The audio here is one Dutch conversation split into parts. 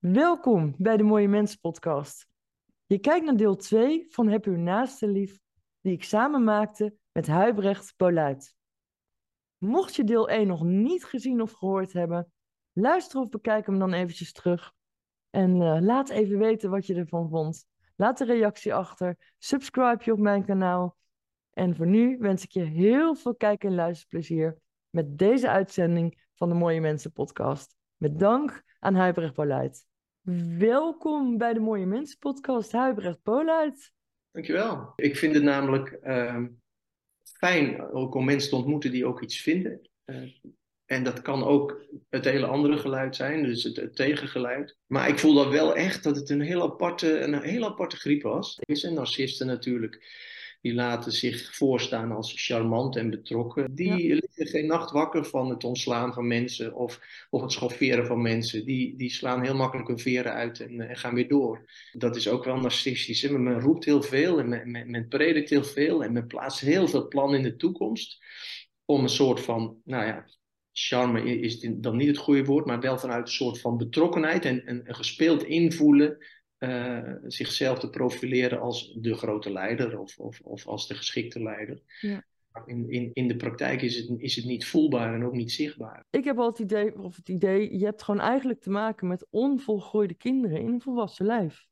Welkom bij de Mooie Mensen podcast. Je kijkt naar deel 2 van Heb uw naaste lief, die ik samen maakte met Huibrecht Poluit. Mocht je deel 1 nog niet gezien of gehoord hebben, luister of bekijk hem dan eventjes terug. En uh, laat even weten wat je ervan vond. Laat een reactie achter, subscribe je op mijn kanaal. En voor nu wens ik je heel veel kijk- en luisterplezier met deze uitzending van de Mooie Mensen podcast. Met dank aan Huibrecht Poluit. Welkom bij de Mooie Mensen podcast, Huibrecht Poluit. Dankjewel. Ik vind het namelijk uh, fijn ook om mensen te ontmoeten die ook iets vinden. Uh, en dat kan ook het hele andere geluid zijn, dus het, tegengeluid. Maar ik voel dan wel echt dat het een heel aparte, een heel aparte griep was. Er zijn narcisten natuurlijk die laten zich voorstaan als charmant en betrokken. Die ja. liggen geen nacht wakker van het ontslaan van mensen of, of het schofferen van mensen. Die, die slaan heel makkelijk hun veren uit en, en gaan weer door. Dat is ook wel narcistisch. Hè? Men roept heel veel en men, men, men predikt heel veel en men plaatst heel veel plannen in de toekomst. Om een soort van, nou ja, charme is dan niet het goede woord, maar wel vanuit een soort van betrokkenheid en, en, en gespeeld invoelen uh, zichzelf te profileren als de grote leider of, of, of als de geschikte leider. Ja. In, in, in de praktijk is het, is het niet voelbaar en ook niet zichtbaar. Ik heb al het idee, of het idee, je hebt gewoon eigenlijk te maken met onvolgroeide kinderen in een volwassen lijf.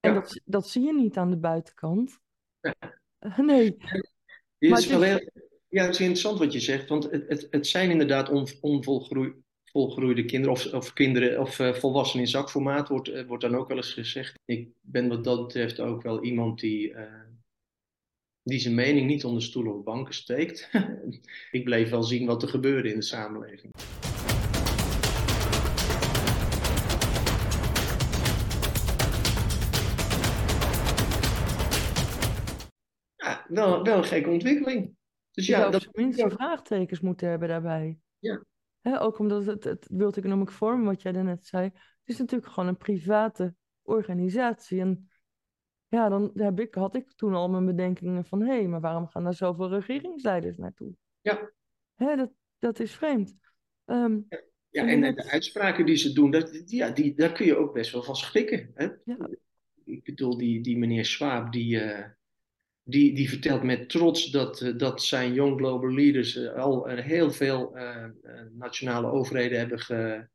En ja. dat, dat zie je niet aan de buitenkant. Ja. Nee. Het is wel heel, ja, het is interessant wat je zegt, want het, het, het zijn inderdaad on, onvolgroeide volgroeide kinderen of, of kinderen of uh, volwassenen in zakformaat wordt, uh, wordt dan ook wel eens gezegd. Ik ben wat dat betreft ook wel iemand die, uh, die zijn mening niet onder stoelen of banken steekt. ik bleef wel zien wat er gebeurde in de samenleving. Ja, wel, wel een gekke ontwikkeling. Dus ja, dat minstens vraagtekens moeten hebben daarbij. Ja, Ook omdat het, het World Economic Forum, wat jij daarnet zei, het is natuurlijk gewoon een private organisatie. En ja, dan heb ik, had ik toen al mijn bedenkingen van, hé, hey, maar waarom gaan daar zoveel regeringsleiders naartoe? Ja. Hè, dat, dat is vreemd. Um, ja, ja en, en de uitspraken die ze doen, dat, ja, die, daar kun je ook best wel van schrikken. Hè? Ja. Ik bedoel, die, die meneer Schwab, die... Uh, die, die vertelt met trots dat, dat zijn Young Global Leaders al heel veel nationale overheden hebben ge,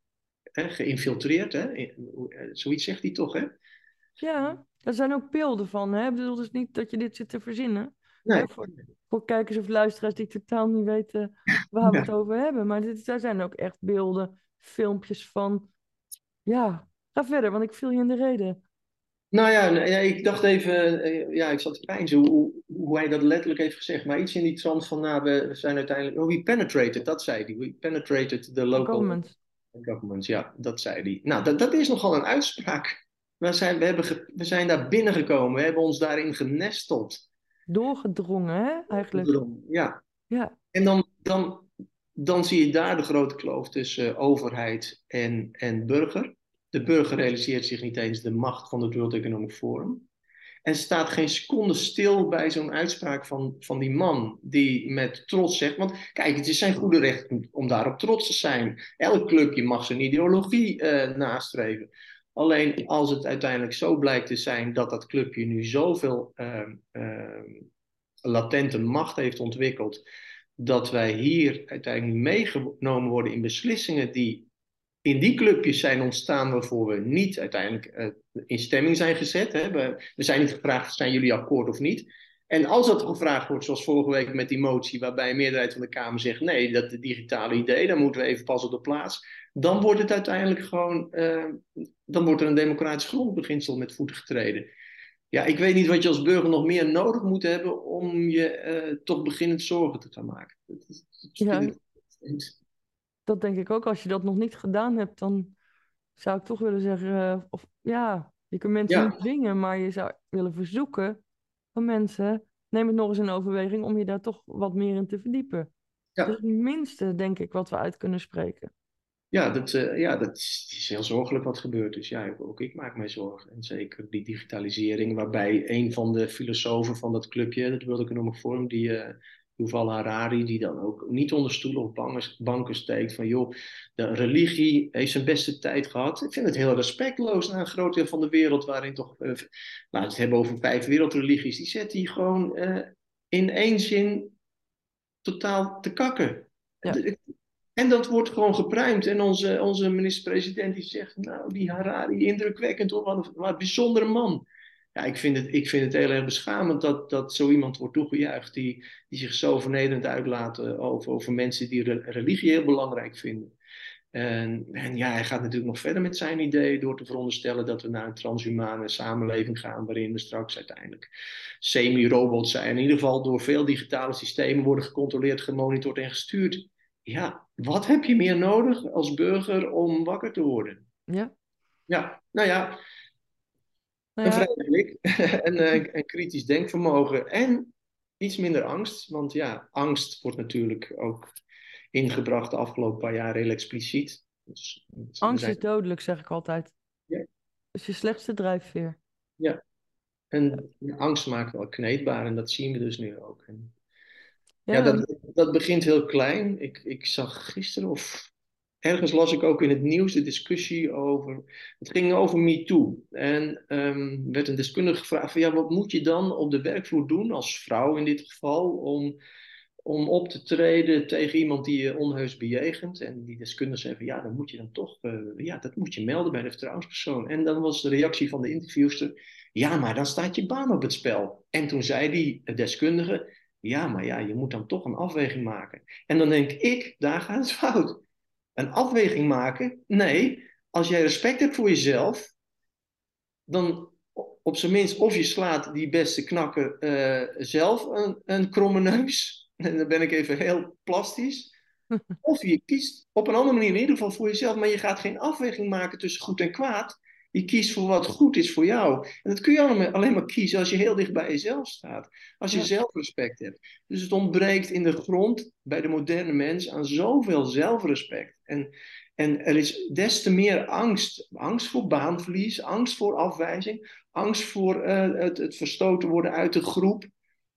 geïnfiltreerd. Hè? Zoiets zegt hij toch, hè? Ja, er zijn ook beelden van. Hè? Ik bedoel dus niet dat je dit zit te verzinnen. Nee. Voor, voor, kijkers of luisteraars die totaal niet weten waar we ja. het over hebben. Maar dit, daar zijn ook echt beelden, filmpjes van. Ja, ga verder, want ik viel je in de reden. Nou ja, ik dacht even, ja, ik zat te pijnzen hoe, hoe hij dat letterlijk heeft gezegd. Maar iets in die trant van, nou, we zijn uiteindelijk, oh, we penetrated, dat zei hij. We penetrated the local government. governments. Ja, dat zei hij. Nou, dat, dat is nogal een uitspraak. We zijn, we, hebben ge, we zijn daar binnengekomen, we hebben ons daarin genesteld. Doorgedrongen, hè, eigenlijk. Doorgedrongen, ja. ja. En dan, dan, dan zie je daar de grote kloof tussen overheid en, en burger. De burger realiseert zich niet eens de macht van het World Economic Forum. En staat geen seconde stil bij zo'n uitspraak van, van die man, die met trots zegt: Want kijk, het is zijn goede recht om daarop trots te zijn. Elk clubje mag zijn ideologie uh, nastreven. Alleen als het uiteindelijk zo blijkt te zijn dat dat clubje nu zoveel uh, uh, latente macht heeft ontwikkeld, dat wij hier uiteindelijk meegenomen worden in beslissingen die in die clubjes zijn ontstaan waarvoor we niet uiteindelijk uh, in stemming zijn gezet. Hè. We, we, zijn niet gevraagd, zijn jullie akkoord of niet? En als dat gevraagd wordt, zoals vorige week met die motie, waarbij een meerderheid van de Kamer zegt, nee, dat digitale idee, dan moeten we even pas op de plaats. Dan wordt het uiteindelijk gewoon, uh, dan wordt er een democratisch grondbeginsel met voeten getreden. Ja, ik weet niet wat je als burger nog meer nodig moet hebben om je uh, toch beginnend zorgen te gaan maken. Dat, dat ja dat denk ik ook. Als je dat nog niet gedaan hebt, dan zou ik toch willen zeggen, uh, of ja, je kunt mensen ja. niet dwingen, maar je zou willen verzoeken van mensen, neem het nog eens in overweging om je daar toch wat meer in te verdiepen. Ja. Dat is het minste, denk ik, wat we uit kunnen spreken. Ja, dat, uh, ja, dat is heel zorgelijk wat gebeurt. Dus ja, ook ik maak mij zorgen. En zeker die digitalisering, waarbij een van de filosofen van dat clubje, het World Economic Forum, die uh, Yuval Harari, die dan ook niet onder stoelen of banken steekt van joh, de religie heeft zijn beste tijd gehad. Ik vind het heel respectloos naar een groot deel van de wereld, waarin toch, uh, laten we het hebben over vijf wereldreligies, die zet hij gewoon uh, in één zin totaal te kakken. Ja. En dat wordt gewoon gepruimd. En onze, onze minister-president die zegt, nou die Harari, indrukwekkend hoor, wat een, wat een bijzondere man ja, ik vind het, ik vind het heel erg beschamend dat, dat zo iemand wordt toegejuicht die, die zich zo vernederend uitlaat over, over mensen die religie heel belangrijk vinden. En, en, ja, hij gaat natuurlijk nog verder met zijn idee door te veronderstellen dat we naar een transhumane samenleving gaan, waarin we straks uiteindelijk semi-robots zijn. In ieder geval door veel digitale systemen worden gecontroleerd, gemonitord en gestuurd. Ja, wat heb je meer nodig als burger om wakker te worden? Ja. Ja, nou ja, ja. Een vrije blik en uh, een kritisch denkvermogen en iets minder angst. Want ja, angst wordt natuurlijk ook ingebracht de afgelopen paar jaar heel expliciet. Dus, angst is dodelijk, zeg ik altijd. Ja. Dat is je slechtste drijfveer. Ja, en angst maakt wel kneedbaar en dat zien we dus nu ook. En, ja, ja dat, dat begint heel klein. Ik, ik zag gisteren of ergens las ik ook in het nieuws de discussie over. Het ging over MeToo. En um, werd een deskundige gevraagd: van, ja, wat moet je dan op de werkvloer doen, als vrouw in dit geval, om, om op te treden tegen iemand die je onheus bejegent? En die deskundige zei: van, ja, dan moet je dan toch, uh, ja, dat moet je melden bij de vertrouwenspersoon. En dan was de reactie van de interviewster: ja, maar dan staat je baan op het spel. En toen zei die deskundige: ja, maar ja, je moet dan toch een afweging maken. En dan denk ik: daar gaat het fout een afweging maken. Nee, als jij respect hebt voor jezelf, dan op zijn minst of je slaat die beste knakker uh, zelf een, een kromme neus. En dan ben ik even heel plastisch. Of je kiest op een andere manier in ieder geval voor jezelf, maar je gaat geen afweging maken tussen goed en kwaad. Je kiest voor wat goed is voor jou. En dat kun je alleen maar kiezen als je heel dicht bij jezelf staat. Als je zelfrespect hebt. Dus het ontbreekt in de grond bij de moderne mens aan zoveel zelfrespect. En, en er is des te meer angst. Angst voor baanverlies, angst voor afwijzing, angst voor uh, het, het verstoten worden uit de groep.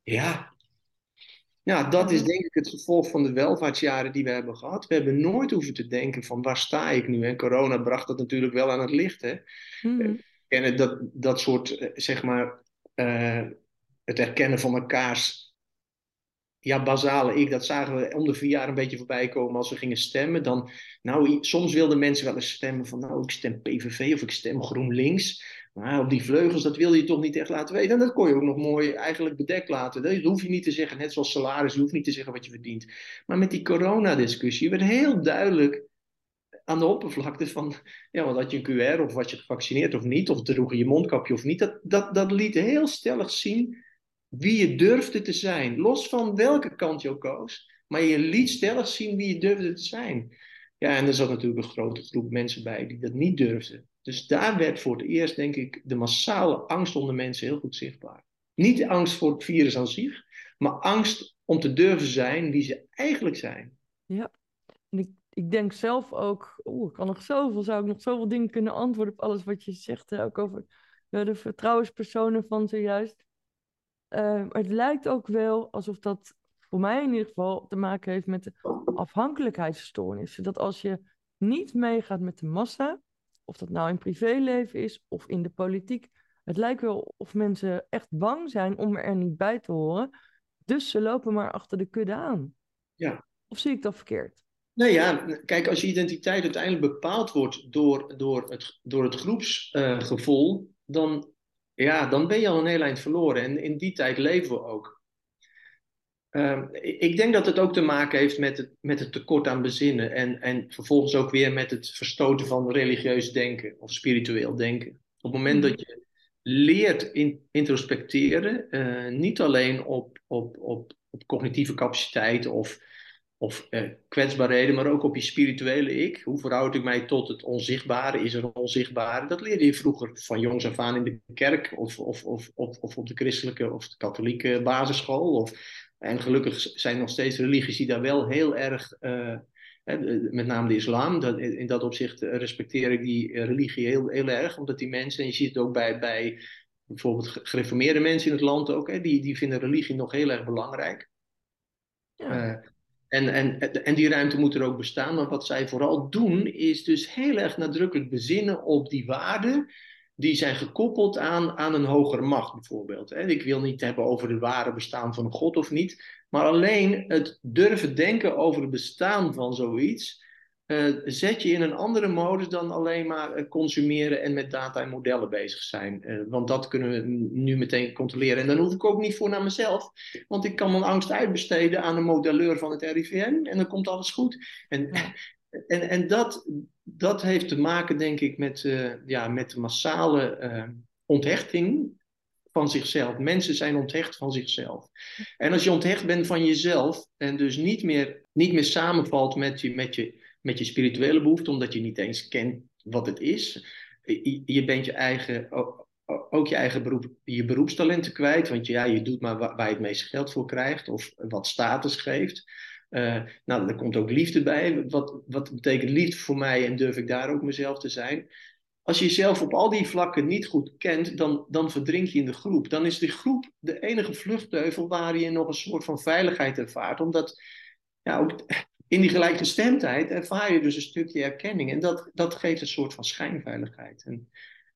Ja, ja, dat is denk ik het gevolg van de welvaartsjaren die we hebben gehad. We hebben nooit hoeven te denken van waar sta ik nu? En corona bracht dat natuurlijk wel aan het licht. Hè? Mm. En dat, dat soort, eh, zeg maar, uh, het erkennen van elkaars ja, basale ik, dat zagen we om de vier jaar een beetje voorbij komen als we gingen stemmen. Dan, nou, soms wilden mensen wel eens stemmen van, nou, ik stem PVV of ik stem GroenLinks. Maar op die vleugels, dat wilde je toch niet echt laten weten. En dat kon je ook nog mooi eigenlijk bedekt laten. Dat hoef je niet te zeggen, net zoals salaris, je hoeft niet te zeggen wat je verdient. Maar met die coronadiscussie werd heel duidelijk aan de oppervlakte van, ja, wat had je een QR of was je gevaccineerd of niet, of droeg je je mondkapje of niet. Dat, dat, dat liet heel stellig zien wie je durfde te zijn. Los van welke kant je ook koos. Maar je liet stellig zien wie je durfde te zijn. Ja, en er zat natuurlijk een grote groep mensen bij die dat niet durfden. Dus daar werd voor het eerst, denk ik, de massale angst onder mensen heel goed zichtbaar. Niet de angst voor het virus aan zich, maar angst om te durven zijn wie ze eigenlijk zijn. Ja, en ik, ik denk zelf ook, oeh, ik kan nog zoveel, zou ik nog zoveel dingen kunnen antwoorden op alles wat je zegt, ook over de vertrouwenspersonen van zojuist. Uh, het lijkt ook wel alsof dat voor mij in ieder geval te maken heeft met de afhankelijkheidsstoornissen. Dat als je niet meegaat met de massa, of dat nou in privéleven is of in de politiek, het lijkt wel of mensen echt bang zijn om er niet bij te horen. Dus ze lopen maar achter de kudde aan. Ja. Of zie ik dat verkeerd? Nou ja, kijk, als je identiteit uiteindelijk bepaald wordt door, door, het, door het groepsgevoel, uh, dan ja, dan ben je al een heel eind verloren. En in die tijd leven we ook. Uh, ik denk dat het ook te maken heeft met het, met het tekort aan bezinnen. En, en vervolgens ook weer met het verstoten van religieus denken of spiritueel denken. Op het moment mhm. dat je leert in, introspecteren, uh, niet alleen op, op, op, op cognitieve capaciteit of of eh, kwetsbaarheden, maar ook op je spirituele ik. Hoe verhoud ik mij tot het onzichtbare? Is er een onzichtbare? Dat leerde je vroeger van jongs af aan in de kerk of, of, of, of, of op de christelijke of de katholieke basisschool. Of, en gelukkig zijn nog steeds religies die daar wel heel erg, uh, met name de islam, dat, in dat opzicht respecteer ik die religie heel, heel erg, omdat die mensen, en je ziet het ook bij, bij bijvoorbeeld gereformeerde mensen in het land ook, hè, die, die vinden religie nog heel erg belangrijk. Ja. En, en, en die ruimte moet er ook bestaan. Maar wat zij vooral doen, is dus heel erg nadrukkelijk bezinnen op die waarden. Die zijn gekoppeld aan, aan een hogere macht, bijvoorbeeld. Ik wil niet hebben over het ware bestaan van een God of niet. Maar alleen het durven denken over het bestaan van zoiets. Uh, zet je in een andere modus dan alleen maar eh, consumeren en met data en modellen bezig zijn. Uh, want dat kunnen we nu meteen controleren. En dan hoef ik ook niet voor naar mezelf. Want ik kan mijn angst uitbesteden aan een modelleur van het RIVM en dan komt alles goed. En, en, en dat, dat heeft te maken, denk ik, met, ja, met de massale onthechting van zichzelf. Mensen zijn onthecht van zichzelf. En als je onthecht bent van jezelf en dus niet meer, niet meer samenvalt met je, met je met je spirituele behoefte, omdat je niet eens kent wat het is. Je, bent je eigen, ook je eigen beroep, je beroepstalenten kwijt, want ja, je doet maar waar, je het meeste geld voor krijgt of wat status geeft. Uh, nou, er komt ook liefde bij. Wat, wat betekent liefde voor mij en durf ik daar ook mezelf te zijn? Als je jezelf op al die vlakken niet goed kent, dan, dan verdrink je in de groep. Dan is de groep de enige vluchtheuvel waar je nog een soort van veiligheid ervaart. Omdat ja, ook in die gelijkgestemdheid ervaar je dus een stukje erkenning. En dat, dat geeft een soort van schijnveiligheid. En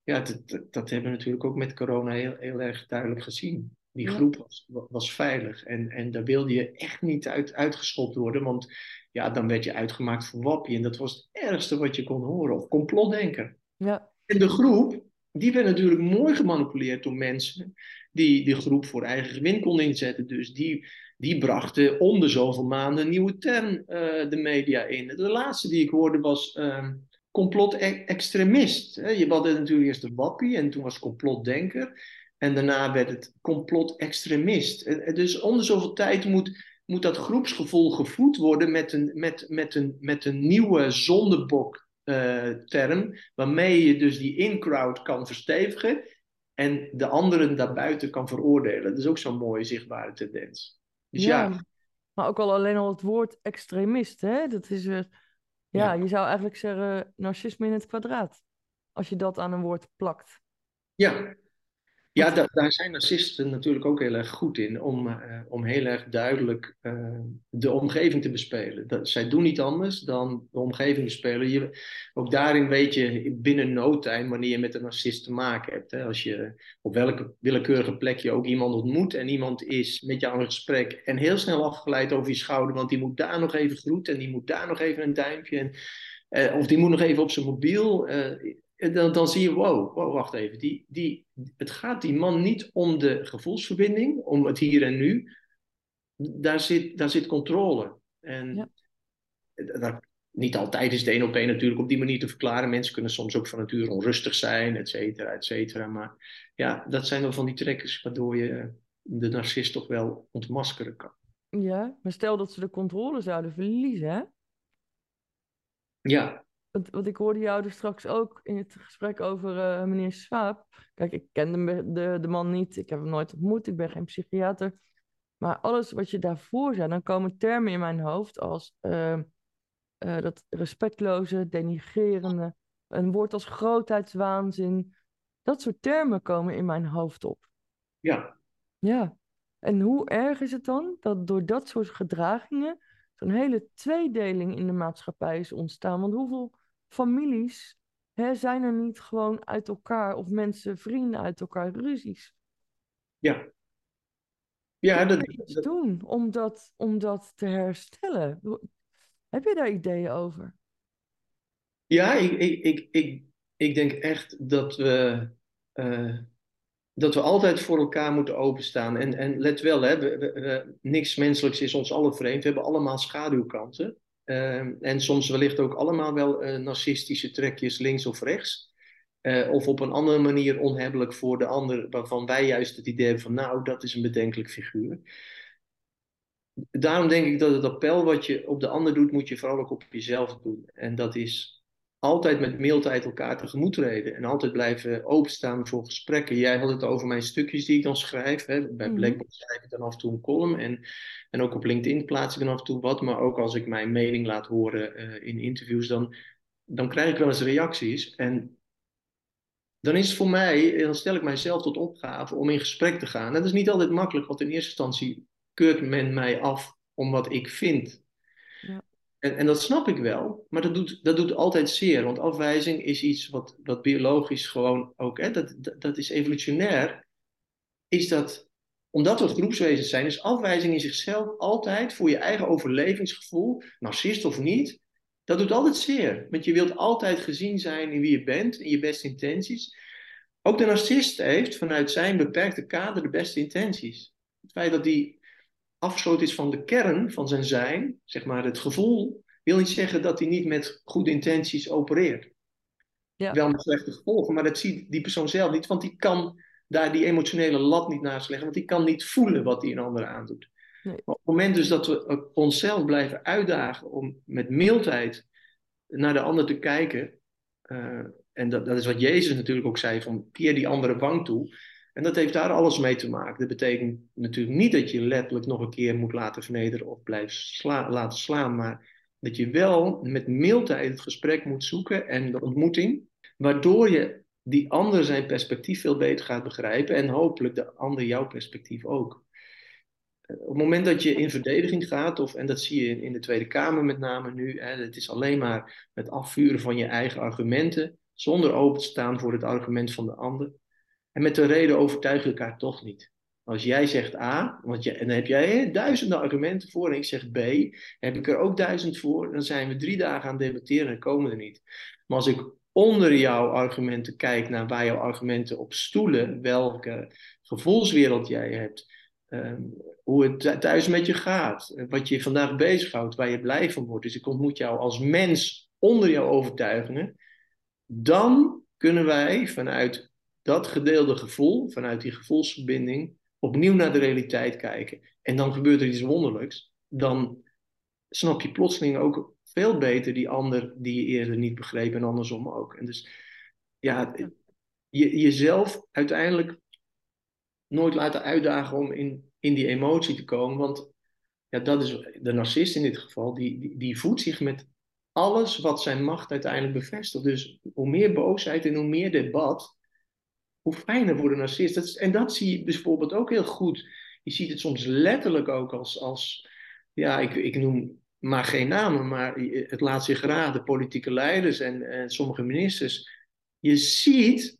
ja, dat, dat, hebben we natuurlijk ook met corona heel, heel erg duidelijk gezien. Die groep was, was veilig. En, en daar wilde je echt niet uit, uitgeschopt worden. Want ja, dan werd je uitgemaakt voor wappie. En dat was het ergste wat je kon horen. Of complotdenker. Ja. En de groep, die werd natuurlijk mooi gemanipuleerd door mensen die de groep voor eigen gewin konden inzetten. Dus die, die brachten om de zoveel maanden een nieuwe term uh, de media in. De laatste die ik hoorde was uh, complot-extremist. Je had natuurlijk eerst de wappie en toen was complotdenker. En daarna werd het complot-extremist. Dus om de zoveel tijd moet, moet dat groepsgevoel gevoed worden met een, met, met een, met een nieuwe zondebok uh, term, waarmee je dus die in-crowd kan verstevigen en de anderen daarbuiten kan veroordelen. Dat is ook zo'n mooie zichtbare tendens. Dus ja. Maar ook al alleen al het woord extremist, hè? Dat is weer... Ja, je zou eigenlijk zeggen narcisme in het kwadraat. Als je dat aan een woord plakt. Ja, ja, da daar zijn narcisten natuurlijk ook heel erg goed in, om, uh, om heel erg duidelijk uh, de omgeving te bespelen. Dat, zij doen niet anders dan de omgeving bespelen. Ook daarin weet je binnen no time wanneer je met een narcist te maken hebt. Hè. Als je op welke willekeurige plek je ook iemand ontmoet en iemand is met jou in gesprek en heel snel afgeleid over je schouder, want die moet daar nog even groeten en die moet daar nog even een duimpje en, uh, of die moet nog even op zijn mobiel dan, dan zie je, wow, wow, wacht even. Die, die, het gaat die man niet om de gevoelsverbinding, om het hier en nu. Daar zit, daar zit controle. En ja. dat, niet altijd is het één op één natuurlijk op die manier te verklaren. Mensen kunnen soms ook van nature onrustig zijn, et cetera, et cetera. Maar ja, dat zijn wel van die trekkers waardoor je de narcist toch wel ontmaskeren kan. Ja, maar stel dat ze de controle zouden verliezen, hè? Ja, want, ik hoorde jou dus straks ook in het gesprek over uh, meneer Swaap. Kijk, ik ken de, de, de, man niet, ik heb hem nooit ontmoet, ik ben geen psychiater. Maar alles wat je daarvoor zei, dan komen termen in mijn hoofd als uh, uh, dat respectloze, denigerende, een woord als grootheidswaanzin. Dat soort termen komen in mijn hoofd op. Ja. Ja. En hoe erg is het dan dat door dat soort gedragingen zo'n hele tweedeling in de maatschappij is ontstaan? Want hoeveel families hè, zijn er niet gewoon uit elkaar, of mensen, vrienden uit elkaar, ruzies. Ja. Ja, dat, iets doen om dat, om dat te herstellen. Heb je daar ideeën over? Ja, ik, ik, ik, ik, ik denk echt dat we, uh, dat we altijd voor elkaar moeten openstaan. En, en let wel, hè, we, we, niks menselijks is ons alle vreemd. We hebben allemaal schaduwkanten. Ehm, en soms wellicht ook allemaal wel uh, narcistische trekjes links of rechts. Uh, of op een andere manier onhebbelijk voor de ander, waarvan wij juist het idee hebben van, nou, dat is een bedenkelijk figuur. Daarom denk ik dat het appel wat je op de ander doet, moet je vooral ook op jezelf doen. En dat is altijd met mildheid elkaar tegemoet treden. En altijd blijven openstaan voor gesprekken. Jij had het over mijn stukjes die ik dan schrijf. Hè. Bij mhm. Blackboard schrijf ik dan af en toe een column. En, en ook op LinkedIn plaats ik dan af en toe wat. Maar ook als ik mijn mening laat horen uh, in interviews, dan, dan krijg ik wel eens reacties. En dan is het voor mij, dan stel ik mijzelf tot opgave om in gesprek te gaan. Dat is niet altijd makkelijk, want in eerste instantie keurt men mij af om wat ik vind. En, en dat snap ik wel, maar dat doet, dat doet altijd zeer. Want afwijzing is iets wat, wat biologisch gewoon ook, hè, dat, dat, is evolutionair, is dat omdat we groepswezens zijn, is afwijzing in zichzelf altijd voor je eigen overlevingsgevoel, narcist of niet, dat doet altijd zeer. Want je wilt altijd gezien zijn in wie je bent, in je beste intenties. Ook de narcist heeft vanuit zijn beperkte kader de beste intenties. Het feit dat hij afgesloten is van de kern van zijn zijn, zeg maar het gevoel, wil niet zeggen dat hij niet met goede intenties opereert. Ja. Wel met slechte gevolgen, maar dat ziet die persoon zelf niet, want die kan daar die emotionele lat niet naast leggen, want die kan niet voelen wat die een ander aandoet. Nee. Op het moment dus dat we onszelf blijven uitdagen om met mildheid naar de ander te kijken, uh, en dat, dat is wat Jezus natuurlijk ook zei, van keer die andere wang toe. En dat heeft daar alles mee te maken. Dat betekent natuurlijk niet dat je letterlijk nog een keer moet laten vernederen of blijft laten slaan, maar dat je wel met mildheid het gesprek moet zoeken en de ontmoeting, waardoor je die ander zijn perspectief veel beter gaat begrijpen en hopelijk de ander jouw perspectief ook. Op het moment dat je in verdediging gaat, of, en dat zie je in de Tweede Kamer met name nu, hè, het is alleen maar het afvuren van je eigen argumenten, zonder open te staan voor het argument van de ander. En met de reden overtuig je elkaar toch niet. Als jij zegt A, want je, en dan heb jij duizenden argumenten voor en ik zeg B, heb ik er ook duizend voor, dan zijn we drie dagen aan het debatteren en komen er niet. Maar als ik onder jouw argumenten kijk naar waar jouw argumenten op stoelen, welke gevoelswereld jij hebt, um, hoe het thuis met je gaat, wat je vandaag bezighoudt, waar je blij van wordt. Dus ik ontmoet jou als mens onder jouw overtuigingen. Dan kunnen wij vanuit dat gedeelde gevoel, vanuit die gevoelsverbinding, opnieuw naar de realiteit kijken. En dan gebeurt er iets wonderlijks. Dan snap je plotseling ook veel beter die ander die je eerder niet begreep en andersom ook. En dus ja, je, jezelf uiteindelijk nooit laten uitdagen om in, in die emotie te komen. Want ja, dat is de narcist in dit geval, die, die, die voedt zich met alles wat zijn macht uiteindelijk bevestigt. Dus hoe meer boosheid en hoe meer debat, hoe fijner voor de narcist. Dat is, en dat zie je bijvoorbeeld ook heel goed. Je ziet het soms letterlijk ook als, als ja, ik, ik noem maar geen namen, maar het laat zich raden, politieke leiders en, en sommige ministers. Je ziet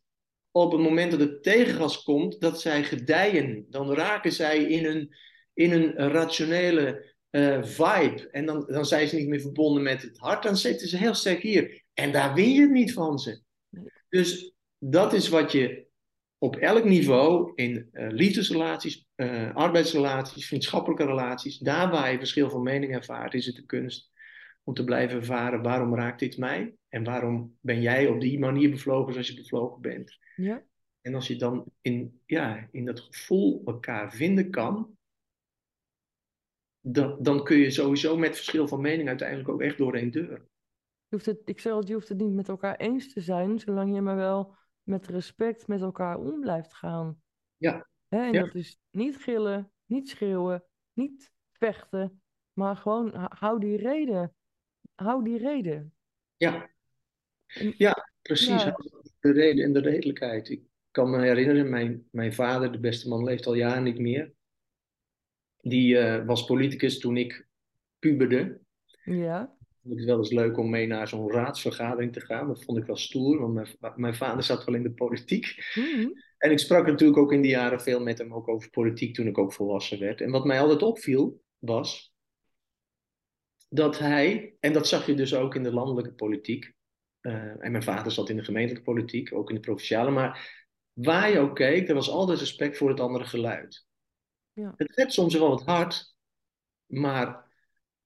op het moment dat het tegengas komt, dat zij gedijen. Dan raken zij in een, in een rationele uh, vibe. En dan, dan zijn ze niet meer verbonden met het hart. Dan zitten ze heel sterk hier. En daar win je het niet van ze. Dus dat is wat je op elk niveau in uh, liefdesrelaties, uh, arbeidsrelaties, vriendschappelijke relaties, daar waar je verschil van mening ervaart, is het de kunst om te blijven ervaren waarom raakt dit mij en waarom ben jij op die manier bevlogen zoals je bevlogen bent. Ja. En als je dan in, ja, in dat gevoel elkaar vinden kan, dan, dan kun je sowieso met verschil van mening uiteindelijk ook echt door een deur. Je hoeft het, ik zeg je hoeft het niet met elkaar eens te zijn, zolang je maar wel met respect met elkaar om blijft gaan. Ja. Hè? En Ja. dat is niet gillen, niet schreeuwen, niet vechten, maar gewoon hou die reden. Hou die reden. Ja, ja precies. Ja. De reden en de redelijkheid. Ik kan me herinneren, mijn, mijn vader, de beste man, leeft al jaren niet meer. Die eh, was politicus toen ik puberde. Ja, vond ik het wel eens leuk om mee naar zo'n raadsvergadering te gaan. Dat vond ik wel stoer, want mijn, mijn vader zat wel in de politiek. Mhm. En ik sprak natuurlijk ook in die jaren veel met hem ook over politiek toen ik ook volwassen werd. En wat mij altijd opviel was dat hij, en dat zag je dus ook in de landelijke politiek, eh, en mijn vader zat in de gemeentelijke politiek, ook in de provinciale, maar waar je ook keek, er was altijd respect voor het andere geluid. Ja. Het werd soms wel wat hard, maar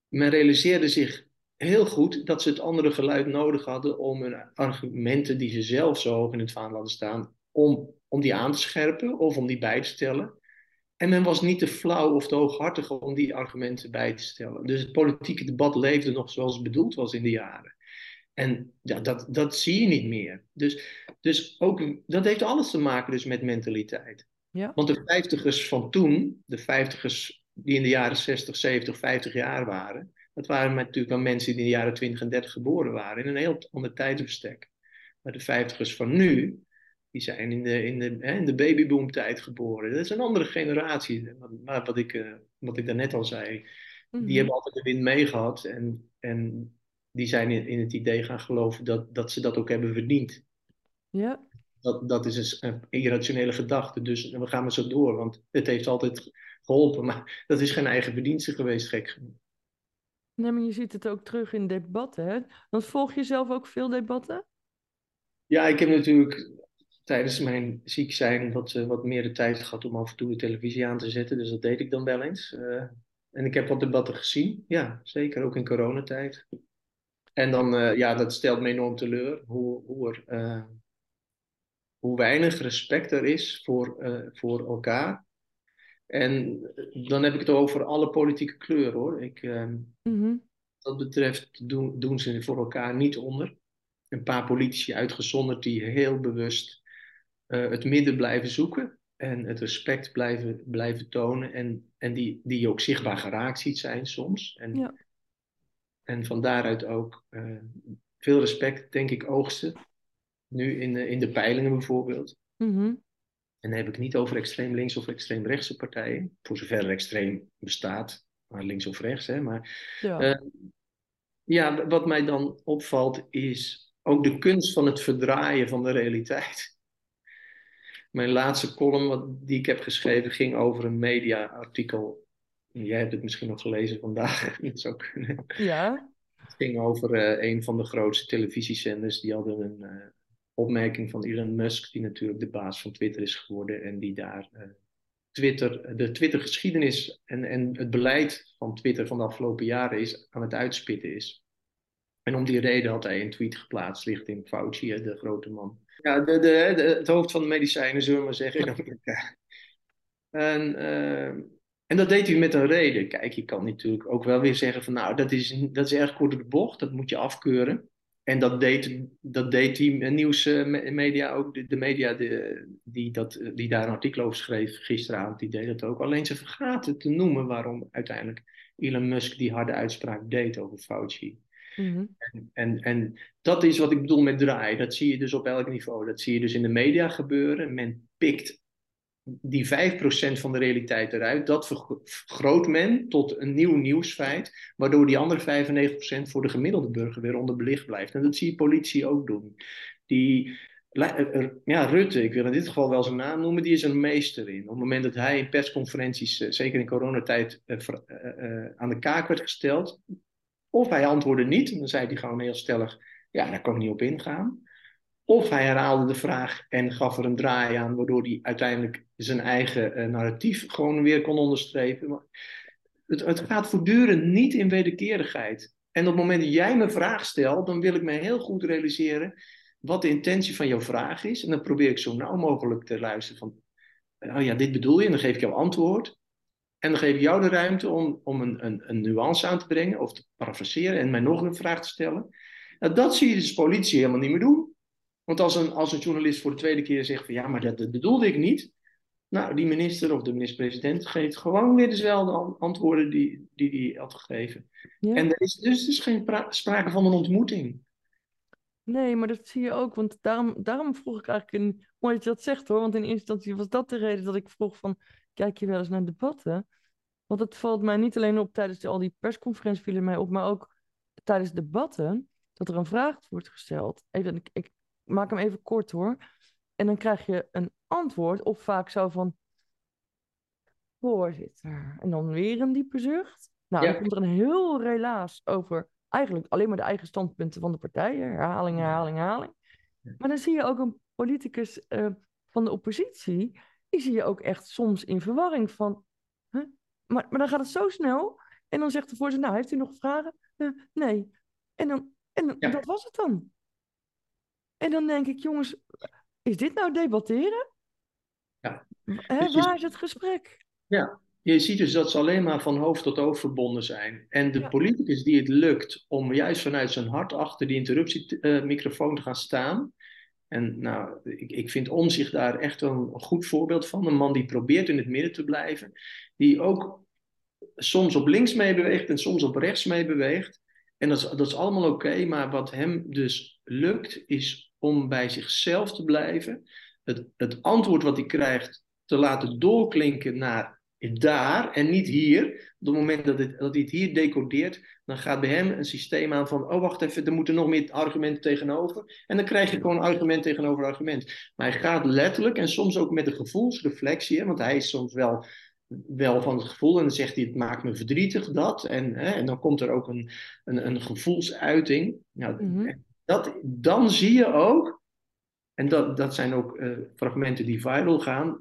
men realiseerde zich heel goed dat ze het andere geluid nodig hadden om hun argumenten die ze zelf zo hoog in het vaandel hadden staan, om, om die aan te scherpen of om die bij te stellen. En men was niet te flauw of te hooghartig om die argumenten bij te stellen. Dus het politieke debat leefde nog zoals het bedoeld was in de jaren. En ja, dat, dat zie je niet meer. Dus, dus ook, dat heeft alles te maken dus met mentaliteit. Ja. Want de vijftigers van toen, de vijftigers die in de jaren 60, 70, 50 jaar waren, dat waren natuurlijk wel mensen die in de jaren 20 en 30 geboren waren, in een heel ander tijdsbestek. Maar de vijftigers van nu, die zijn in de, in de, hè, in de babyboomtijd geboren. Dat is een andere generatie. Maar wat ik, uh, wat ik daarnet al zei, Mhm. die hebben altijd de wind meegehad. En, en die zijn in, in het idee gaan geloven dat, dat ze dat ook hebben verdiend. Ja, Dat, dat is een irrationele gedachte. Dus we gaan maar zo door, want het heeft altijd geholpen. Maar dat is geen eigen verdienste geweest, gek genoeg. Nee, maar je ziet het ook terug in debatten, hè? Want volg je zelf ook veel debatten? Ja, ik heb natuurlijk tijdens mijn ziek zijn wat, eh, wat meer de tijd gehad om af en toe de televisie aan te zetten. Dus dat deed ik dan wel eens. Eh, en ik heb wat debatten gezien. Ja, zeker. Ook in coronatijd. En dan, eh, ja, dat stelt me enorm teleur. Hoe, hoe, er, hoe weinig respect er is voor, voor elkaar. En dan heb ik het over alle politieke kleuren hoor. Ik, ehm, Mhm. dat betreft doen, doen ze voor elkaar niet onder. Een paar politici uitgezonderd die heel bewust eh, het midden blijven zoeken en het respect blijven, blijven tonen en, en die, die je ook zichtbaar geraakt ziet zijn soms. En, Ja. en van daaruit ook eh, veel respect, denk ik, oogsten. Nu in de, in de peilingen bijvoorbeeld. Mhm. En dan heb ik niet over extreem links of extreem rechtse partijen, voor zover er extreem bestaat, maar links of rechts. Hè, maar Ja. eh, ja, wat mij dan opvalt is ook de kunst van het verdraaien van de realiteit. Mijn laatste column wat, die ik heb geschreven ging over een media-artikel. Jij hebt het misschien nog gelezen vandaag. Dat zou kunnen. ja. Het ging over eh, een van de grootste televisiezenders. Die hadden een eh, opmerking van Elon Musk, die natuurlijk de baas van Twitter is geworden. En die daar eh, Twitter, de Twitter-geschiedenis en, en het beleid van Twitter van de afgelopen jaren is, aan het uitspitten is. En om die reden had hij een tweet geplaatst richting Fauci, de grote man. Ja, de, de, de- het hoofd van de medicijnen, zullen we maar zeggen. in Amerika. En, eh, en dat deed hij met een reden. Kijk, je kan natuurlijk ook wel weer zeggen van nou, dat is, dat is erg kort door de bocht, dat moet je afkeuren. En dat deed, dat deed die nieuwsmedia ook, de, de media de, die, dat, die daar een artikel over schreef gisteravond, die deed dat ook. Alleen ze vergaten te noemen waarom uiteindelijk Elon Musk die harde uitspraak deed over Fauci. Mhm. En, en dat is wat ik bedoel met draai. Dat zie je dus op elk niveau. Dat zie je dus in de media gebeuren. Men pikt die 5% van de realiteit eruit. Dat vergro- vergroot men tot een nieuw nieuwsfeit. Waardoor die andere 95% voor de gemiddelde burger weer onderbelicht blijft. En dat zie je politie ook doen. Die, er- ja, Rutte, ik wil in dit geval wel zijn naam noemen, die is een meester in. Op het moment dat hij in persconferenties, eh, zeker in coronatijd, eh, eh, eh, aan de kaak werd gesteld. Of hij antwoordde niet, dan zei hij gewoon heel stellig: Ja, daar kan ik niet op ingaan. Of hij herhaalde de vraag en gaf er een draai aan, waardoor hij uiteindelijk zijn eigen eh, narratief gewoon weer kon onderstrepen. Het, gaat voortdurend niet in wederkerigheid. En op het moment dat jij me vraag stelt, dan wil ik me heel goed realiseren wat de intentie van jouw vraag is. En dan probeer ik zo nauw mogelijk te luisteren van, oh ja, dit bedoel je, en dan geef ik jou antwoord. En dan geef ik jou de ruimte om, om een, een, een nuance aan te brengen of te parafraseren en mij nog een vraag te stellen. Nou, dat zie je dus politie helemaal niet meer doen. Want als een, als een journalist voor de tweede keer zegt van ja, maar dat, dat bedoelde ik niet. Nou, die minister of de minister-president geeft gewoon weer dezelfde an- antwoorden die, die hij had gegeven. Ja. En er is dus, dus geen pra- sprake van een ontmoeting. Nee, maar dat zie je ook. Want daarom, daarom vroeg ik eigenlijk... In, mooi dat je dat zegt hoor. Want in eerste instantie was dat de reden dat ik vroeg van... Kijk je wel eens naar debatten? Want het valt mij niet alleen op tijdens de- al die persconferenties vielen mij op. Maar ook tijdens debatten. Dat er een vraag wordt gesteld. Even, ik, ik maak hem even kort hoor. En dan krijg je een antwoord. Of vaak zo van... Voorzitter. En dan weer een diepe zucht. Nou, Ja. dan komt er een heel relaas over eigenlijk alleen maar de eigen standpunten van de partijen. Herhaling, herhaling, herhaling. Maar dan zie je ook een politicus eh, van de oppositie. Die zie je ook echt soms in verwarring van. Huh? Maar, maar dan gaat het zo snel. En dan zegt de voorzitter: Nou, heeft u nog vragen? "Eh, nee. En, dan, en dan- Ja. dat was het dan. En dan denk ik: Jongens, is dit nou debatteren? Ja. Hè, Dus waar is het gesprek? Ja, je ziet dus dat ze alleen maar van hoofd tot hoofd verbonden zijn. En de Ja. politicus die het lukt om juist vanuit zijn hart achter die interruptiemicrofoon te gaan staan. En nou, ik, ik vind Omzicht daar echt wel een goed voorbeeld van. Een man die probeert in het midden te blijven. Die ook soms op links meebeweegt en soms op rechts meebeweegt. En dat is, dat is allemaal oké, maar wat hem dus lukt, is om bij zichzelf te blijven. Het, het antwoord wat hij krijgt te laten doorklinken naar daar en niet hier. Op het moment dat, het, dat hij het hier decodeert, dan gaat bij hem een systeem aan van: oh wacht even, er moeten nog meer argumenten tegenover. En dan krijg je gewoon argument tegenover argument. Maar hij gaat letterlijk en soms ook met een gevoelsreflectie, want hij is soms wel wel van het gevoel en dan zegt hij het maakt me verdrietig dat en, hè, en dan komt er ook een, een, een gevoelsuiting. Nou, Mhm. dat, dan zie je ook, en dat, dat zijn ook uh, fragmenten die viral gaan,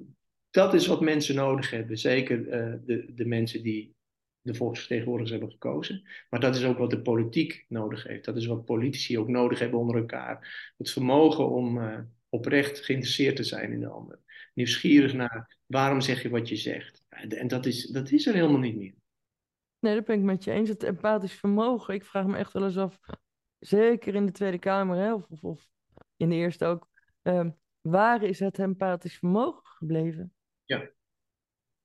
dat is wat mensen nodig hebben. Zeker uh, de, de mensen die de volksvertegenwoordigers hebben gekozen. Maar dat is ook wat de politiek nodig heeft. Dat is wat politici ook nodig hebben onder elkaar. Het vermogen om uh, oprecht geïnteresseerd te zijn in de ander. Nieuwsgierig naar waarom zeg je wat je zegt. En dat is, dat is er helemaal niet meer. Nee, dat ben ik met je eens. Het empathisch vermogen. Ik vraag me echt wel eens af, zeker in de Tweede Kamer hè, of, of, of in de Eerste ook, uh, waar is het empathisch vermogen gebleven? Ja.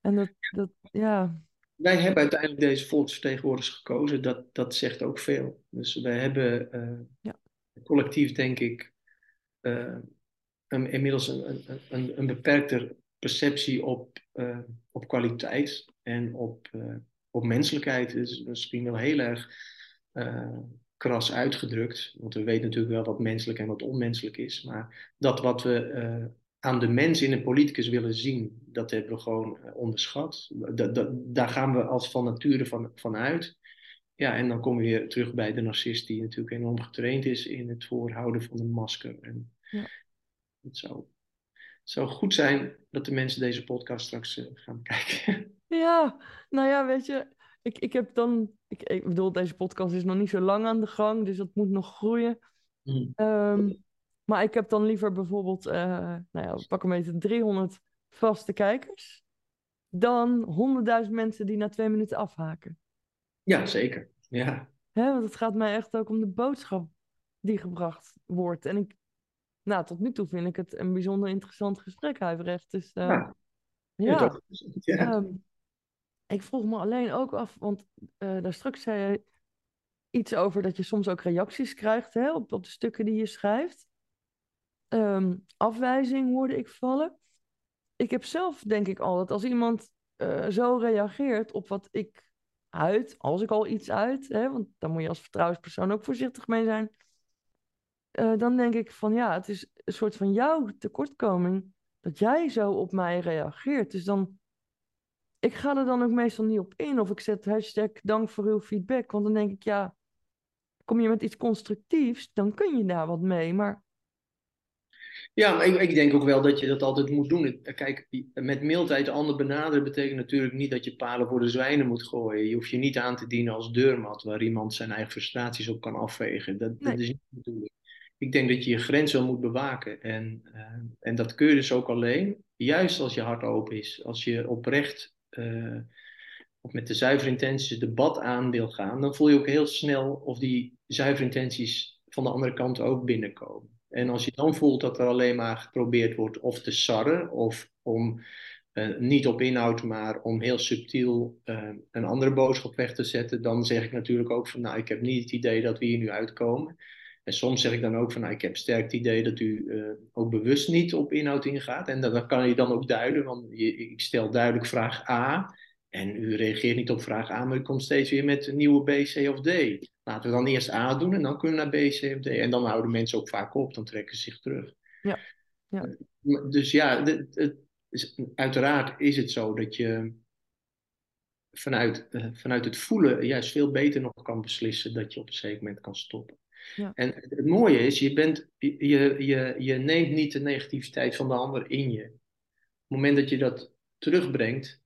En dat, dat ja. Wij hebben uiteindelijk deze volksvertegenwoordigers gekozen. Dat, dat zegt ook veel. Dus wij hebben uh, ja. collectief, denk ik, uh, een, inmiddels een, een, een, een beperkter perceptie op, uh, op kwaliteit en op, uh, op menselijkheid is misschien wel heel erg uh, kras uitgedrukt. Want we weten natuurlijk wel wat menselijk en wat onmenselijk is. Maar dat wat we aan de mens in een politicus willen zien, dat hebben we gewoon onderschat. Da, da, daar gaan we als van nature van, van uit. Ja, en dan kom je weer terug bij de narcist die natuurlijk enorm getraind is in het voorhouden van een masker. En ja. het zou zou goed zijn dat de mensen deze podcast straks uh, gaan kijken. Ja, nou ja, weet je, ik, ik heb dan, ik, ik bedoel, deze podcast is nog niet zo lang aan de gang, dus dat moet nog groeien. Mm. Um, maar ik heb dan liever bijvoorbeeld, uh, nou ja, pak een beetje 300 vaste kijkers, dan 100.000 mensen die na twee minuten afhaken. Ja, zeker. Ja. Hè, want het gaat mij echt ook om de boodschap die gebracht wordt. En ik, nou, tot nu toe vind ik het een bijzonder interessant gesprek, Huibrecht. Dus uh, ja. ja. Um, ik vroeg me alleen ook af, want uh, daar straks zei je iets over dat je soms ook reacties krijgt hè, op, op de stukken die je schrijft. Um, afwijzing hoorde ik vallen. Ik heb zelf denk ik altijd, als iemand uh, zo reageert op wat ik uit, als ik al iets uit, hè, want daar moet je als vertrouwenspersoon ook voorzichtig mee zijn. Uh, dan denk ik van ja, het is een soort van jouw tekortkoming dat jij zo op mij reageert. Dus dan, ik ga er dan ook meestal niet op in of ik zet hashtag dank voor uw feedback. Want dan denk ik ja, kom je met iets constructiefs, dan kun je daar wat mee. Maar ja, maar ik, ik, denk ook wel dat je dat altijd moet doen. Kijk, met mildheid de ander benaderen betekent natuurlijk niet dat je palen voor de zwijnen moet gooien. Je hoeft je niet aan te dienen als deurmat waar iemand zijn eigen frustraties op kan afvegen. Dat, Nee. dat is niet bedoeling. Ik denk dat je je grens wel moet bewaken. En, uh, en dat kun je dus ook alleen, juist als je hart open is. Als je oprecht uh, of met de zuivere intenties debat aan wil gaan, dan voel je ook heel snel of die zuivere intenties van de andere kant ook binnenkomen. En als je dan voelt dat er alleen maar geprobeerd wordt of te sarren of om uh, niet op inhoud, maar om heel subtiel een andere boodschap weg te zetten, dan zeg ik natuurlijk ook van nou, ik heb niet het idee dat we hier nu uitkomen. En soms zeg ik dan ook van nou, ik heb sterk het idee dat u uh, ook bewust niet op inhoud ingaat. En dat, dat kan je dan ook duiden, want je, ik stel duidelijk vraag A. En u reageert niet op vraag A, maar u komt steeds weer met een nieuwe B, C of D. Laten we dan eerst A doen en dan kunnen we naar B, C of D. En dan houden mensen ook vaak op, dan trekken ze zich terug. Ja. ja. Dus ja, het, het, uiteraard is het zo dat je vanuit, uh, vanuit het voelen juist veel beter nog kan beslissen dat je op een zeker moment kan stoppen. Ja. En het mooie is, je, bent, je, je, je neemt niet de negativiteit van de ander in je. Op het moment dat je dat terugbrengt,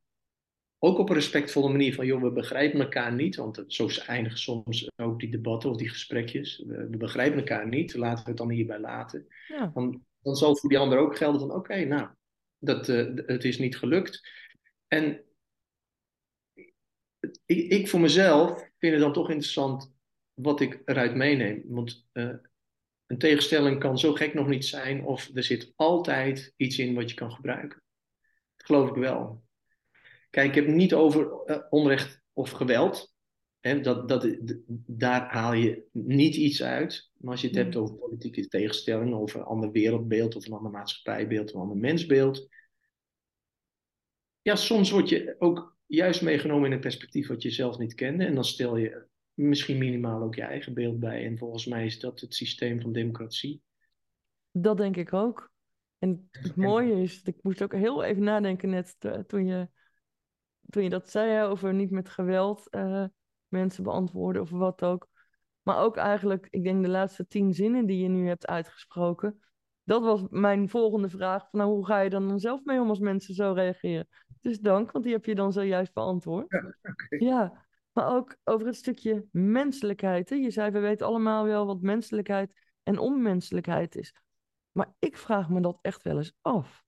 ook op een respectvolle manier van, joh, we begrijpen elkaar niet, want zo eindigen soms ook die debatten of die gesprekjes. We, we begrijpen elkaar niet, laten we het dan hierbij laten. Ja. Dan, dan zal voor die ander ook gelden van, oké, okay, nou, dat, uh, het is niet gelukt. En ik, ik voor mezelf vind het dan toch interessant wat ik eruit meeneem. Want uh, een tegenstelling kan zo gek nog niet zijn, of er zit altijd iets in wat je kan gebruiken. Dat geloof ik wel. Kijk, ik heb het niet over uh, onrecht of geweld. Hè, dat, dat, daar haal je niet iets uit. Maar als je het hebt over politieke tegenstellingen, over een ander wereldbeeld, of een ander maatschappijbeeld, of een ander mensbeeld. ja, soms word je ook juist meegenomen in een perspectief wat je zelf niet kende. En dan stel je misschien minimaal ook je eigen beeld bij. En volgens mij is dat het systeem van democratie. Dat denk ik ook. En het mooie is, ik moest ook heel even nadenken net toen je, toen je dat zei over niet met geweld uh, mensen beantwoorden of wat ook. Maar ook eigenlijk, ik denk de laatste tien zinnen die je nu hebt uitgesproken. Dat was mijn volgende vraag. Van, nou, hoe ga je dan zelf mee om als mensen zo reageren? Dus dank, want die heb je dan zojuist beantwoord. Ja, ja maar ook over het stukje menselijkheid. Hè? Je zei, we weten allemaal wel wat menselijkheid en onmenselijkheid is. Maar ik vraag me dat echt wel eens af.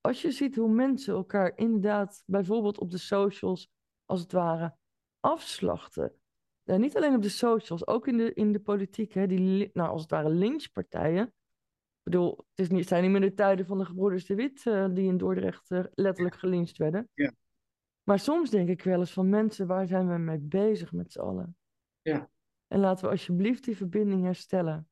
Als je ziet hoe mensen elkaar inderdaad, bijvoorbeeld op de socials, als het ware, afslachten. Ja, niet alleen op de socials, ook in de, in de politiek. Hè, die, nou, als het ware lynchpartijen. Ik bedoel, het, is niet, zijn niet meer de tijden van de gebroeders de Wit uh, die in Dordrecht uh, letterlijk gelyncht werden. Ja. Maar soms denk ik wel eens van mensen, waar zijn we mee bezig met z'n allen? Ja. En laten we alsjeblieft die verbinding herstellen.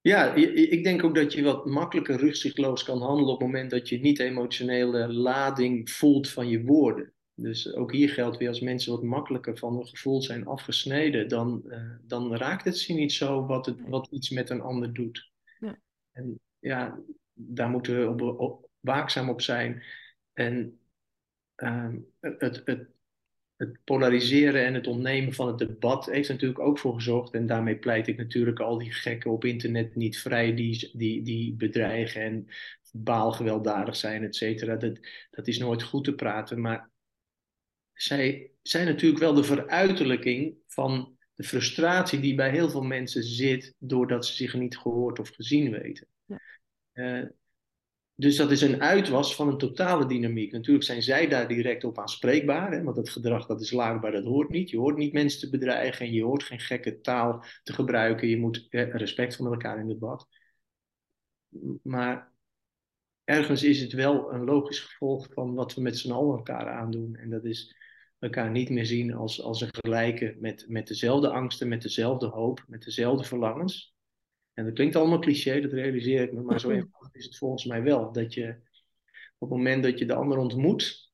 Ja, ik denk ook dat je wat makkelijker rugzichtloos kan handelen op het moment dat je niet emotionele lading voelt van je woorden. Dus ook hier geldt weer als mensen wat makkelijker van hun gevoel zijn afgesneden, dan, uh, dan raakt het ze niet zo wat, het, wat iets met een ander doet. Ja. En ja, daar moeten we op, op, waakzaam op zijn. En uh, het, het, het polariseren en het ontnemen van het debat heeft natuurlijk ook voor gezorgd. En daarmee pleit ik natuurlijk al die gekken op internet niet vrij die, die, die bedreigen en baalgewelddadig zijn, et cetera. Dat, dat is nooit goed te praten. Maar zij zijn natuurlijk wel de veruiterlijking van de frustratie die bij heel veel mensen zit, doordat ze zich niet gehoord of gezien weten. Ja. Uh, dus dat is een uitwas van een totale dynamiek. Natuurlijk zijn zij daar direct op aanspreekbaar, hè, want dat gedrag dat is laagbaar, dat hoort niet. Je hoort niet mensen te bedreigen en je hoort geen gekke taal te gebruiken. Je moet respectvol met elkaar in debat. Maar ergens is het wel een logisch gevolg van wat we met z'n allen elkaar aandoen. En dat is elkaar niet meer zien als, als een gelijke met, met dezelfde angsten, met dezelfde hoop, met dezelfde verlangens. En dat klinkt allemaal cliché, dat realiseer ik me, maar zo eenvoudig is het volgens mij wel. Dat je op het moment dat je de ander ontmoet,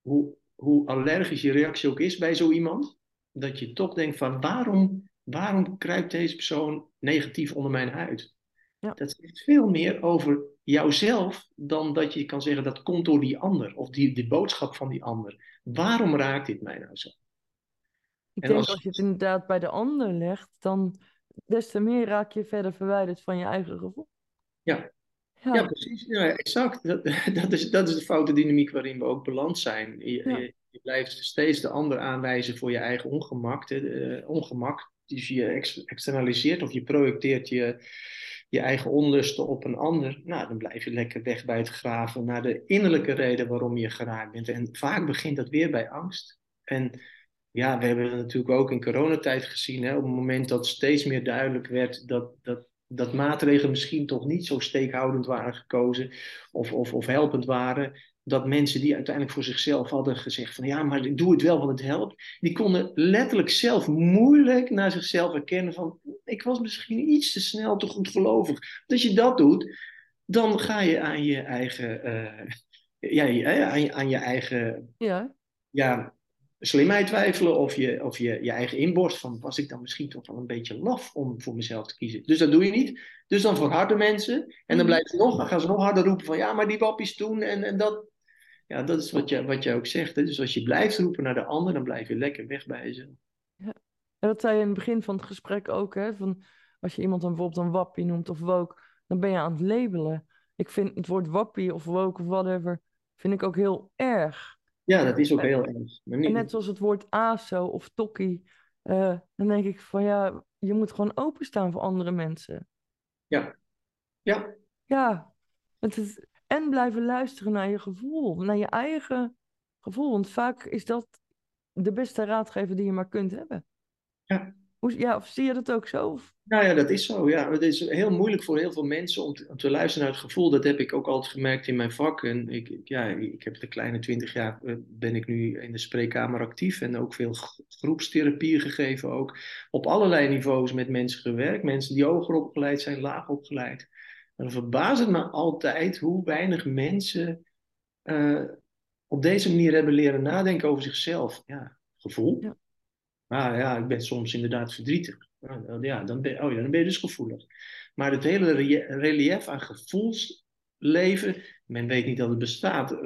hoe, hoe allergisch je reactie ook is bij zo iemand, dat je toch denkt van waarom, waarom kruipt deze persoon negatief onder mijn huid? Ja. Dat zegt veel meer over jouzelf dan dat je kan zeggen dat komt door die ander of die, die boodschap van die ander. Waarom raakt dit mij nou zo? Ik denk als... als je het inderdaad bij de ander legt, dan des te meer raak je verder verwijderd van je eigen gevoel. Ja, ja. ja precies. Ja, exact. Dat, dat, is, dat is de foute dynamiek waarin we ook beland zijn. Je, Ja. je, je blijft steeds de ander aanwijzen voor je eigen ongemak. eh, ongemak. Dus je ex- externaliseert of je projecteert je, je eigen onlusten op een ander. Nou, dan blijf je lekker weg bij het graven naar de innerlijke reden waarom je geraakt bent. En vaak begint dat weer bij angst. En ja, we hebben het natuurlijk ook in coronatijd gezien. Hè, op het moment dat steeds meer duidelijk werd dat, dat, dat maatregelen misschien toch niet zo steekhoudend waren gekozen of, of, of helpend waren. Dat mensen die uiteindelijk voor zichzelf hadden gezegd van ja, maar ik doe het wel, want het helpt. Die konden letterlijk zelf moeilijk naar zichzelf herkennen van ik was misschien iets te snel, te goedgelovig. Als je dat doet, dan ga je aan je eigen, uh, ja, aan je, aan je eigen Ja, ja, slimheid twijfelen of, je, of je, je eigen inborst van was ik dan misschien toch wel een beetje laf om voor mezelf te kiezen. Dus dat doe je niet. Dus dan verharden mensen en dan, blijven ze nog, dan gaan ze nog harder roepen van ja, maar die wappies toen en, en dat. Ja, dat is wat je, wat je ook zegt. Hè? Dus als je blijft roepen naar de ander, dan blijf je lekker weg bij jezelf. en dat zei je in het begin van het gesprek ook, hè? Van als je iemand dan bijvoorbeeld een wappie noemt of woke, dan ben je aan het labelen. Ik vind het woord wappie of woke of whatever, vind ik ook heel erg. Ja, dat is ook heel erg. Maar En net zoals het woord ASO of tokkie, eh, dan denk ik van ja, je moet gewoon openstaan voor andere mensen. ja. Ja, Ja, het is, en blijven luisteren naar je gevoel, naar je eigen gevoel. Want vaak is dat de beste raadgever die je maar kunt hebben. Ja. Hoe, ja, of zie je dat ook zo? Of- Nou ja, dat is zo. Ja. Het is heel moeilijk voor heel veel mensen om te, om te luisteren naar het gevoel. Dat heb ik ook altijd gemerkt in mijn vak. En ik, ja, ik heb de kleine twintig jaar eh, ben ik nu in de spreekkamer actief. En ook veel groepstherapie gegeven. Ook op allerlei niveaus met mensen gewerkt. Mensen die hoger opgeleid zijn, laag opgeleid. En dan verbaast het me altijd hoe weinig mensen eh, op deze manier hebben leren nadenken over zichzelf. Ja, gevoel. Ja. Ah ja, ik ben soms inderdaad verdrietig. Ah, Ja, dan ben, oh ja, dan ben je dus gevoelig. Maar het hele relief aan gevoelsleven, men weet niet dat het bestaat.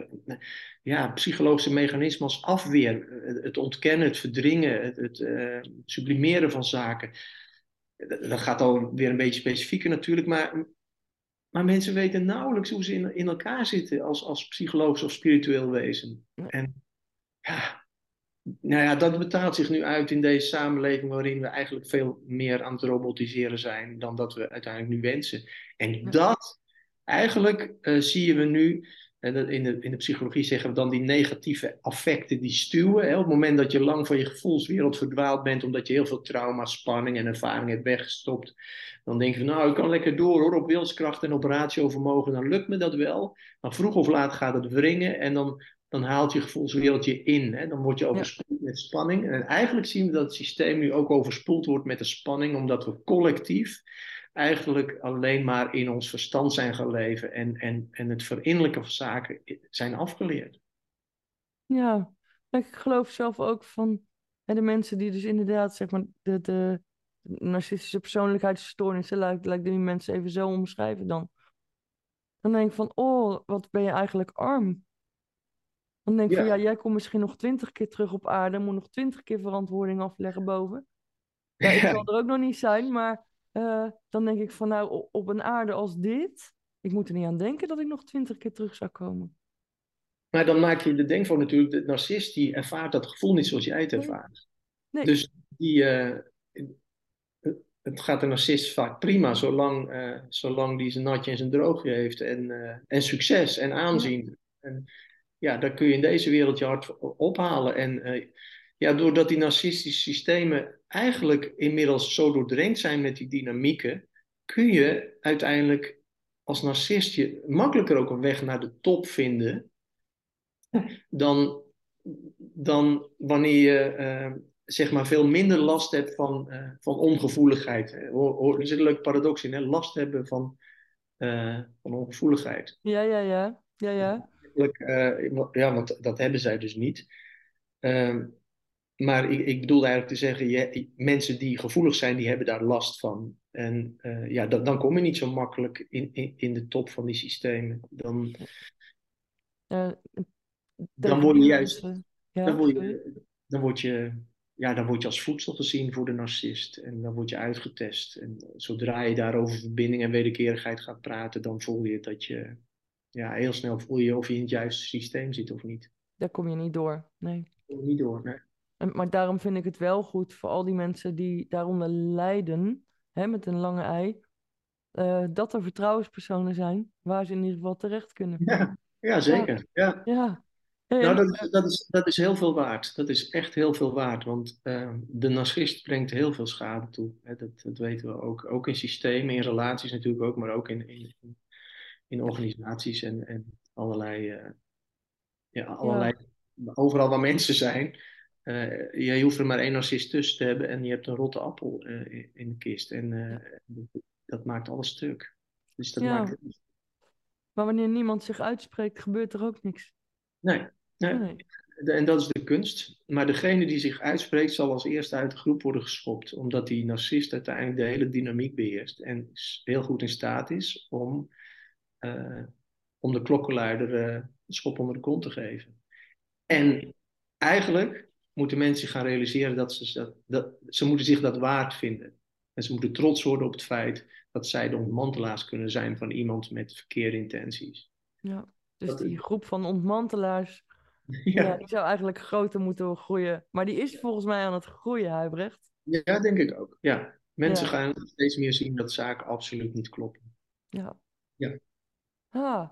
Ja, psychologische mechanismen als afweer, het ontkennen, het verdringen, het, het eh, sublimeren van zaken. Dat gaat al weer een beetje specifieker natuurlijk, maar, maar mensen weten nauwelijks hoe ze in, in elkaar zitten als, als psychologisch of spiritueel wezen. En ja, nou ja, dat betaalt zich nu uit in deze samenleving waarin we eigenlijk veel meer aan het robotiseren zijn dan dat we uiteindelijk nu wensen. En dat, eigenlijk eh, zie je nu, en in, de, in de psychologie zeggen we dan die negatieve affecten die stuwen. Hè, op het moment dat je lang van je gevoelswereld verdwaald bent omdat je heel veel trauma, spanning en ervaring hebt weggestopt. Dan denk je van nou, ik kan lekker door hoor, op wilskracht en op ratiovermogen, dan lukt me dat wel. Maar vroeg of laat gaat het wringen en dan dan haalt je gevoelswereld je in. Hè? Dan word je overspoeld met spanning. En eigenlijk zien we dat het systeem nu ook overspoeld wordt met de spanning, omdat we collectief eigenlijk alleen maar in ons verstand zijn gaan leven en, en, en het verinnerlijken van zaken zijn afgeleerd. Ja, ik geloof zelf ook van hè, de mensen die dus inderdaad, zeg maar, de, de narcistische persoonlijkheidsstoornissen, laat, laat ik die mensen even zo omschrijven dan. Dan denk ik van, oh, wat ben je eigenlijk arm. Dan denk ik van, Ja. jij komt misschien nog twintig keer terug op aarde, moet nog twintig keer verantwoording afleggen boven. Ja, ik zal er ook nog niet zijn, maar eh, dan denk ik van, nou, op een aarde als dit, ik moet er niet aan denken dat ik nog twintig keer terug zou komen. Maar dan maak je de denkfout natuurlijk, de narcist die ervaart dat gevoel niet zoals jij het ervaart. Nee. Dus die, eh, het gaat de narcist vaak prima, zolang, eh, zolang die zijn natje en zijn droogje heeft en, en succes en aanzien. En ja, daar kun je in deze wereld je hart ophalen. En eh, ja, doordat die narcistische systemen eigenlijk inmiddels zo doordrenkt zijn met die dynamieken, kun je uiteindelijk als narcist je makkelijker ook een weg naar de top vinden dan, dan wanneer je eh, zeg maar veel minder last hebt van, eh, van ongevoeligheid. Er zit een leuk paradox in, hè? last hebben van, van ongevoeligheid. Ja, ja, ja, ja, ja. Eigenlijk, eh, ja, want dat hebben zij dus niet. Ehm, maar ik, ik bedoelde eigenlijk te zeggen, je, mensen die gevoelig zijn, die hebben daar last van. En eh, ja, dan, dan kom je niet zo makkelijk in, in, in de top van die systemen. Dan, Eh, dan word je juist Ja, dan word je, dan word je, ja, dan word je als voedsel gezien voor de narcist. En dan word je uitgetest. En zodra je daar over verbinding en wederkerigheid gaat praten, dan voel je dat je, ja, heel snel voel je of je in het juiste systeem zit of niet. Daar kom je niet door. Nee. Voel je Niet door, nee. En, maar daarom vind ik het wel goed voor al die mensen die daaronder lijden, hè, met een lange ei, eh, dat er vertrouwenspersonen zijn waar ze in ieder geval terecht kunnen. Ja, ja zeker. Ja. Ja. Hey, Nou, dat is, dat, is, dat is heel veel waard. Dat is echt heel veel waard. Want eh, de narcist brengt heel veel schade toe. Hè, dat, dat weten we ook. Ook in systemen, in relaties natuurlijk ook, maar ook in, in, in organisaties en, en allerlei, eh, ja, allerlei. Overal waar mensen zijn. eh, je hoeft er maar één narcist tussen te hebben en je hebt een rotte appel eh, in, de kist. En dat, maakt alles stuk. Dus dat Ja. maakt. maar wanneer niemand zich uitspreekt, gebeurt er ook niks. Nee, nee. Nee. De- En dat is de kunst. Maar degene die zich uitspreekt, zal als eerste uit de groep worden geschopt. Omdat die narcist uiteindelijk de hele dynamiek beheerst. En heel goed in staat is om, om de klokkenluider eh, een schop onder de kont te geven. En eigenlijk moeten mensen gaan realiseren dat ze, dat, dat, ze moeten zich dat waard vinden. En ze moeten trots worden op het feit dat zij de ontmantelaars kunnen zijn van iemand met verkeerde intenties. Ja. Dus Dat- die groep van ontmantelaars, ja. die zou eigenlijk groter moeten groeien. Maar die is volgens mij aan het groeien, Huibrecht. Ja, denk ik ook. Ja. Mensen Ja. gaan steeds meer zien dat zaken absoluut niet kloppen. Ja. Ja. Ah,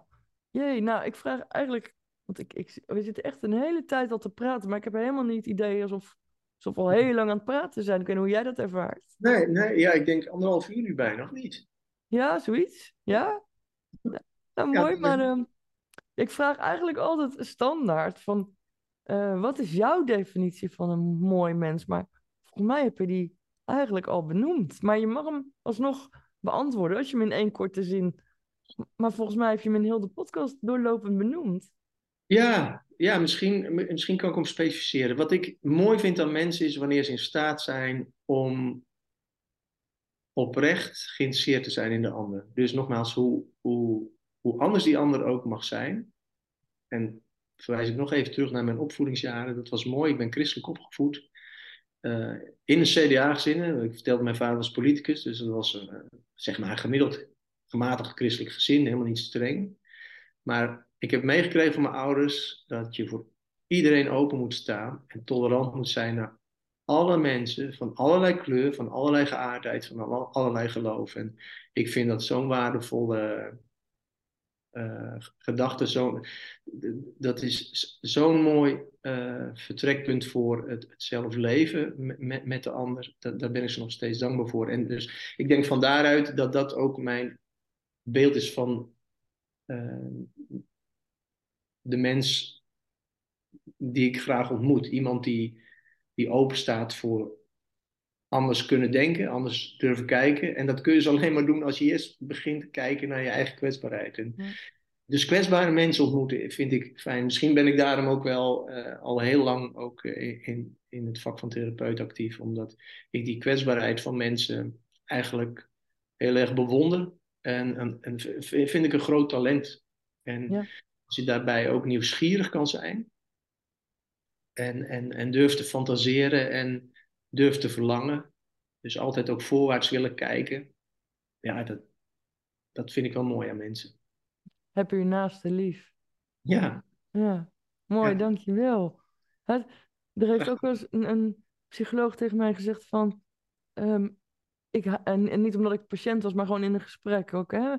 jee, nou, ik vraag eigenlijk, want ik, ik, we zitten echt een hele tijd al te praten, maar ik heb helemaal niet het idee alsof, alsof we al heel lang aan het praten zijn. Ik weet niet hoe jij dat ervaart. Nee, nee, ja, ik denk anderhalf uur nu bijna, nog niet? Ja, zoiets? Ja? Nou, Ja, mooi, maar ehm, ik vraag eigenlijk altijd standaard van, eh, wat is jouw definitie van een mooi mens? Maar volgens mij heb je die eigenlijk al benoemd. Maar je mag hem alsnog beantwoorden als je hem in één korte zin... Maar volgens mij heb je hem in heel de podcast doorlopend benoemd. Ja, ja misschien, misschien kan ik hem specificeren. Wat ik mooi vind aan mensen is wanneer ze in staat zijn om oprecht geïnteresseerd te zijn in de ander. Dus nogmaals, hoe, hoe, hoe anders die ander ook mag zijn. En verwijs ik nog even terug naar mijn opvoedingsjaren. Dat was mooi. Ik ben christelijk opgevoed. Uh, in een CDA-gezin. Ik vertelde, mijn vader was politicus. Dus dat was uh, zeg maar gemiddeld gematigd christelijk gezin. Helemaal niet streng. Maar ik heb meegekregen van mijn ouders dat je voor iedereen open moet staan. En tolerant moet zijn naar alle mensen van allerlei kleur, van allerlei geaardheid, van allerlei geloof. En ik vind dat zo'n waardevolle uh, gedachte. Zo, dat is zo'n mooi uh, vertrekpunt voor het, het zelf leven met, de ander. Da, daar ben ik ze nog steeds dankbaar voor. En dus ik denk van daaruit dat dat ook mijn beeld is van uh, de mens die ik graag ontmoet. Iemand die die open staat voor anders kunnen denken, anders durven kijken. En dat kun je dus alleen maar doen als je eerst begint te kijken naar je eigen kwetsbaarheid. En Dus kwetsbare mensen ontmoeten vind ik fijn. Misschien ben ik daarom ook wel uh, al heel lang ook uh, in, in het vak van therapeut actief, omdat ik die kwetsbaarheid van mensen eigenlijk heel erg bewonder. En, en, en vind ik een groot talent. En ja. als je daarbij ook nieuwsgierig kan zijn, en, en, en durf te fantaseren en durf te verlangen. Dus altijd ook voorwaarts willen kijken. Ja, dat, dat vind ik wel mooi aan mensen. Heb je naaste lief? Ja. Ja, mooi, ja. dankjewel. Het, er heeft ook wel eens een, een, psycholoog tegen mij gezegd van... Um, ik, en, en niet omdat ik patiënt was, maar gewoon in een gesprek ook. Hè?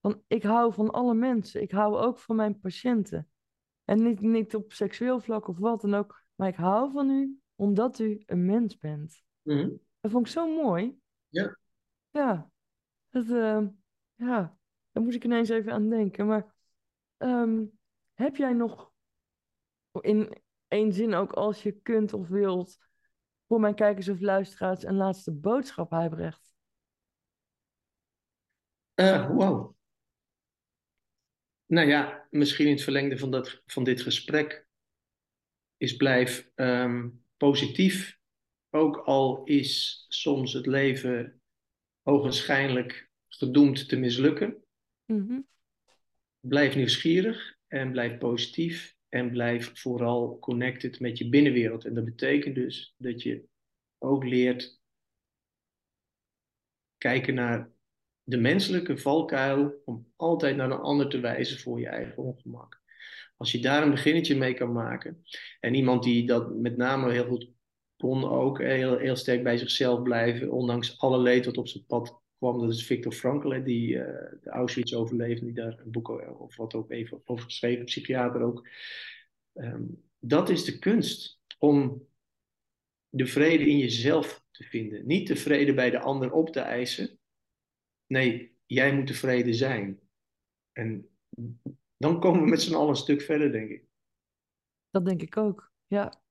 Van, ik hou van alle mensen. Ik hou ook van mijn patiënten. En niet, niet op seksueel vlak of wat dan ook. Maar ik hou van u omdat u een mens bent. Mm Dat vond ik zo mooi. Ja. Ja. Dat, uh, ja. Daar moest ik ineens even aan denken. Maar um, heb jij nog in één zin ook als je kunt of wilt voor mijn kijkers of luisteraars een laatste boodschap, Huibrecht? Uh, wow. Nou ja, misschien in het verlengde van, dat, van dit gesprek is blijf um, positief. Ook al is soms het leven ogenschijnlijk gedoemd te mislukken. Mm -hmm. Blijf nieuwsgierig en blijf positief. En blijf vooral connected met je binnenwereld. En dat betekent dus dat je ook leert kijken naar de menselijke valkuil om altijd naar een ander te wijzen voor je eigen ongemak. Als je daar een beginnetje mee kan maken, en iemand die dat met name heel goed kon ook, heel, heel sterk bij zichzelf blijven, ondanks alle leed wat op zijn pad kwam, dat is Victor Frankl, die uh, de Auschwitz overleefde, die daar een boek of wat ook even over geschreven, psychiater ook. Um, dat is de kunst, om de vrede in jezelf te vinden. Niet de vrede bij de ander op te eisen, Nee, jij moet tevreden zijn. En dan komen we met z'n allen een stuk verder, denk ik. Dat denk ik ook, ja.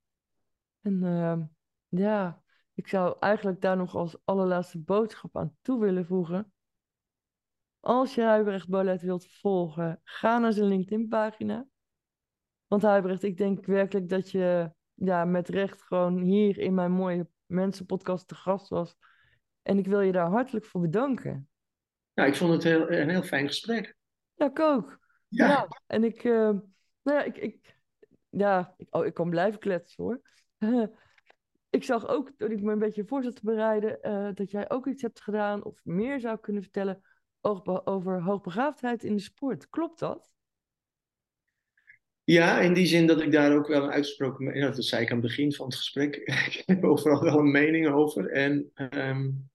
En uh, ja, ik zou eigenlijk daar nog als allerlaatste boodschap aan toe willen voegen. Als je Huibrecht Bolet wilt volgen, ga naar zijn LinkedIn-pagina. Want Huibrecht, ik denk werkelijk dat je ja, met recht gewoon hier in mijn mooie mensenpodcast te gast was. En ik wil je daar hartelijk voor bedanken. Nou, ik vond het heel, een heel fijn gesprek. Ja, ik ook. Ja. ja en ik, uh, nou ja, ik, ik, ja, ik, oh, ik kan blijven kletsen hoor. ik zag ook, toen ik me een beetje voor zat te bereiden, uh, dat jij ook iets hebt gedaan of meer zou kunnen vertellen over, hoogbegaafdheid in de sport. Klopt dat? Ja, in die zin dat ik daar ook wel een uitsproken, dat zei ik aan het begin van het gesprek, ik heb overal wel een mening over. En um,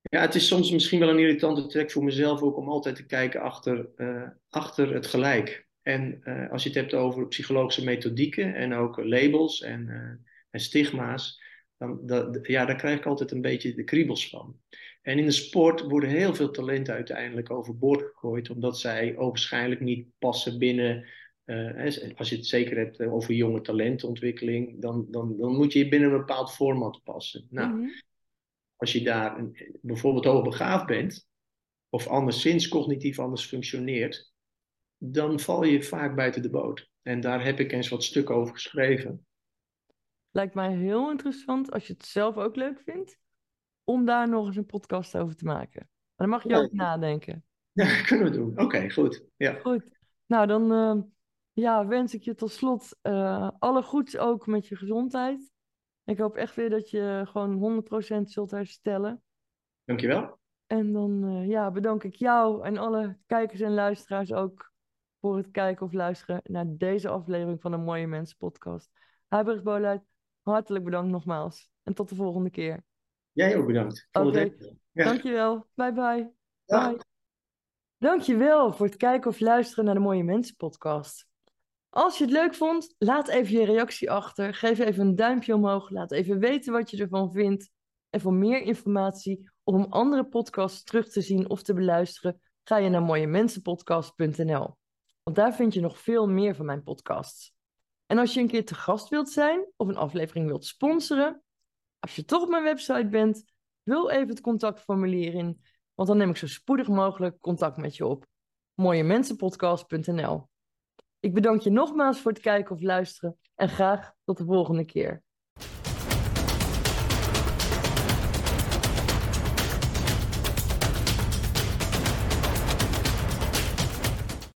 ja, het is soms misschien wel een irritante trek voor mezelf ook om altijd te kijken achter, uh, achter het gelijk. En uh, als je het hebt over psychologische methodieken en ook labels en, en stigma's, dan dat, ja, daar krijg ik altijd een beetje de kriebels van. En in de sport worden heel veel talenten uiteindelijk overboord gegooid, omdat zij waarschijnlijk niet passen binnen. als je het zeker hebt over jonge talentontwikkeling, dan, dan, dan moet je binnen een bepaald format passen. Nou, mm -hmm als je daar een, bijvoorbeeld hoogbegaafd bent, of anderszins cognitief anders functioneert, dan val je vaak buiten de boot. En daar heb ik eens wat stukken over geschreven. Lijkt mij heel interessant als je het zelf ook leuk vindt, om daar nog eens een podcast over te maken. Maar dan mag je Ja. ook nadenken. Ja, kunnen we doen. Oké, goed. Ja. Goed. Nou, dan eh, ja, wens ik je tot slot eh, alle goeds ook met je gezondheid. Ik hoop echt weer dat je gewoon 100% zult herstellen. Dankjewel. En dan eh, ja, bedank ik jou en alle kijkers en luisteraars ook voor het kijken of luisteren naar deze aflevering van de Mooie Mensen podcast. Huibrecht Boluit, hartelijk bedankt nogmaals. En tot de volgende keer. Jij ook bedankt. Oké. echt- Ja. Dankjewel. Bye bye. Ja. Bye. Dankjewel voor het kijken of luisteren naar de Mooie Mensen podcast. Als je het leuk vond, laat even je reactie achter. Geef even een duimpje omhoog. Laat even weten wat je ervan vindt. En voor meer informatie of om andere podcasts terug te zien of te beluisteren, ga je naar mooiemensenpodcast.nl. Want daar vind je nog veel meer van mijn podcasts. En als je een keer te gast wilt zijn of een aflevering wilt sponsoren, als je toch op mijn website bent, vul even het contactformulier in, want dan neem ik zo spoedig mogelijk contact met je op. mooiemensenpodcast.nl. Ik bedank je nogmaals voor het kijken of luisteren en graag tot de volgende keer.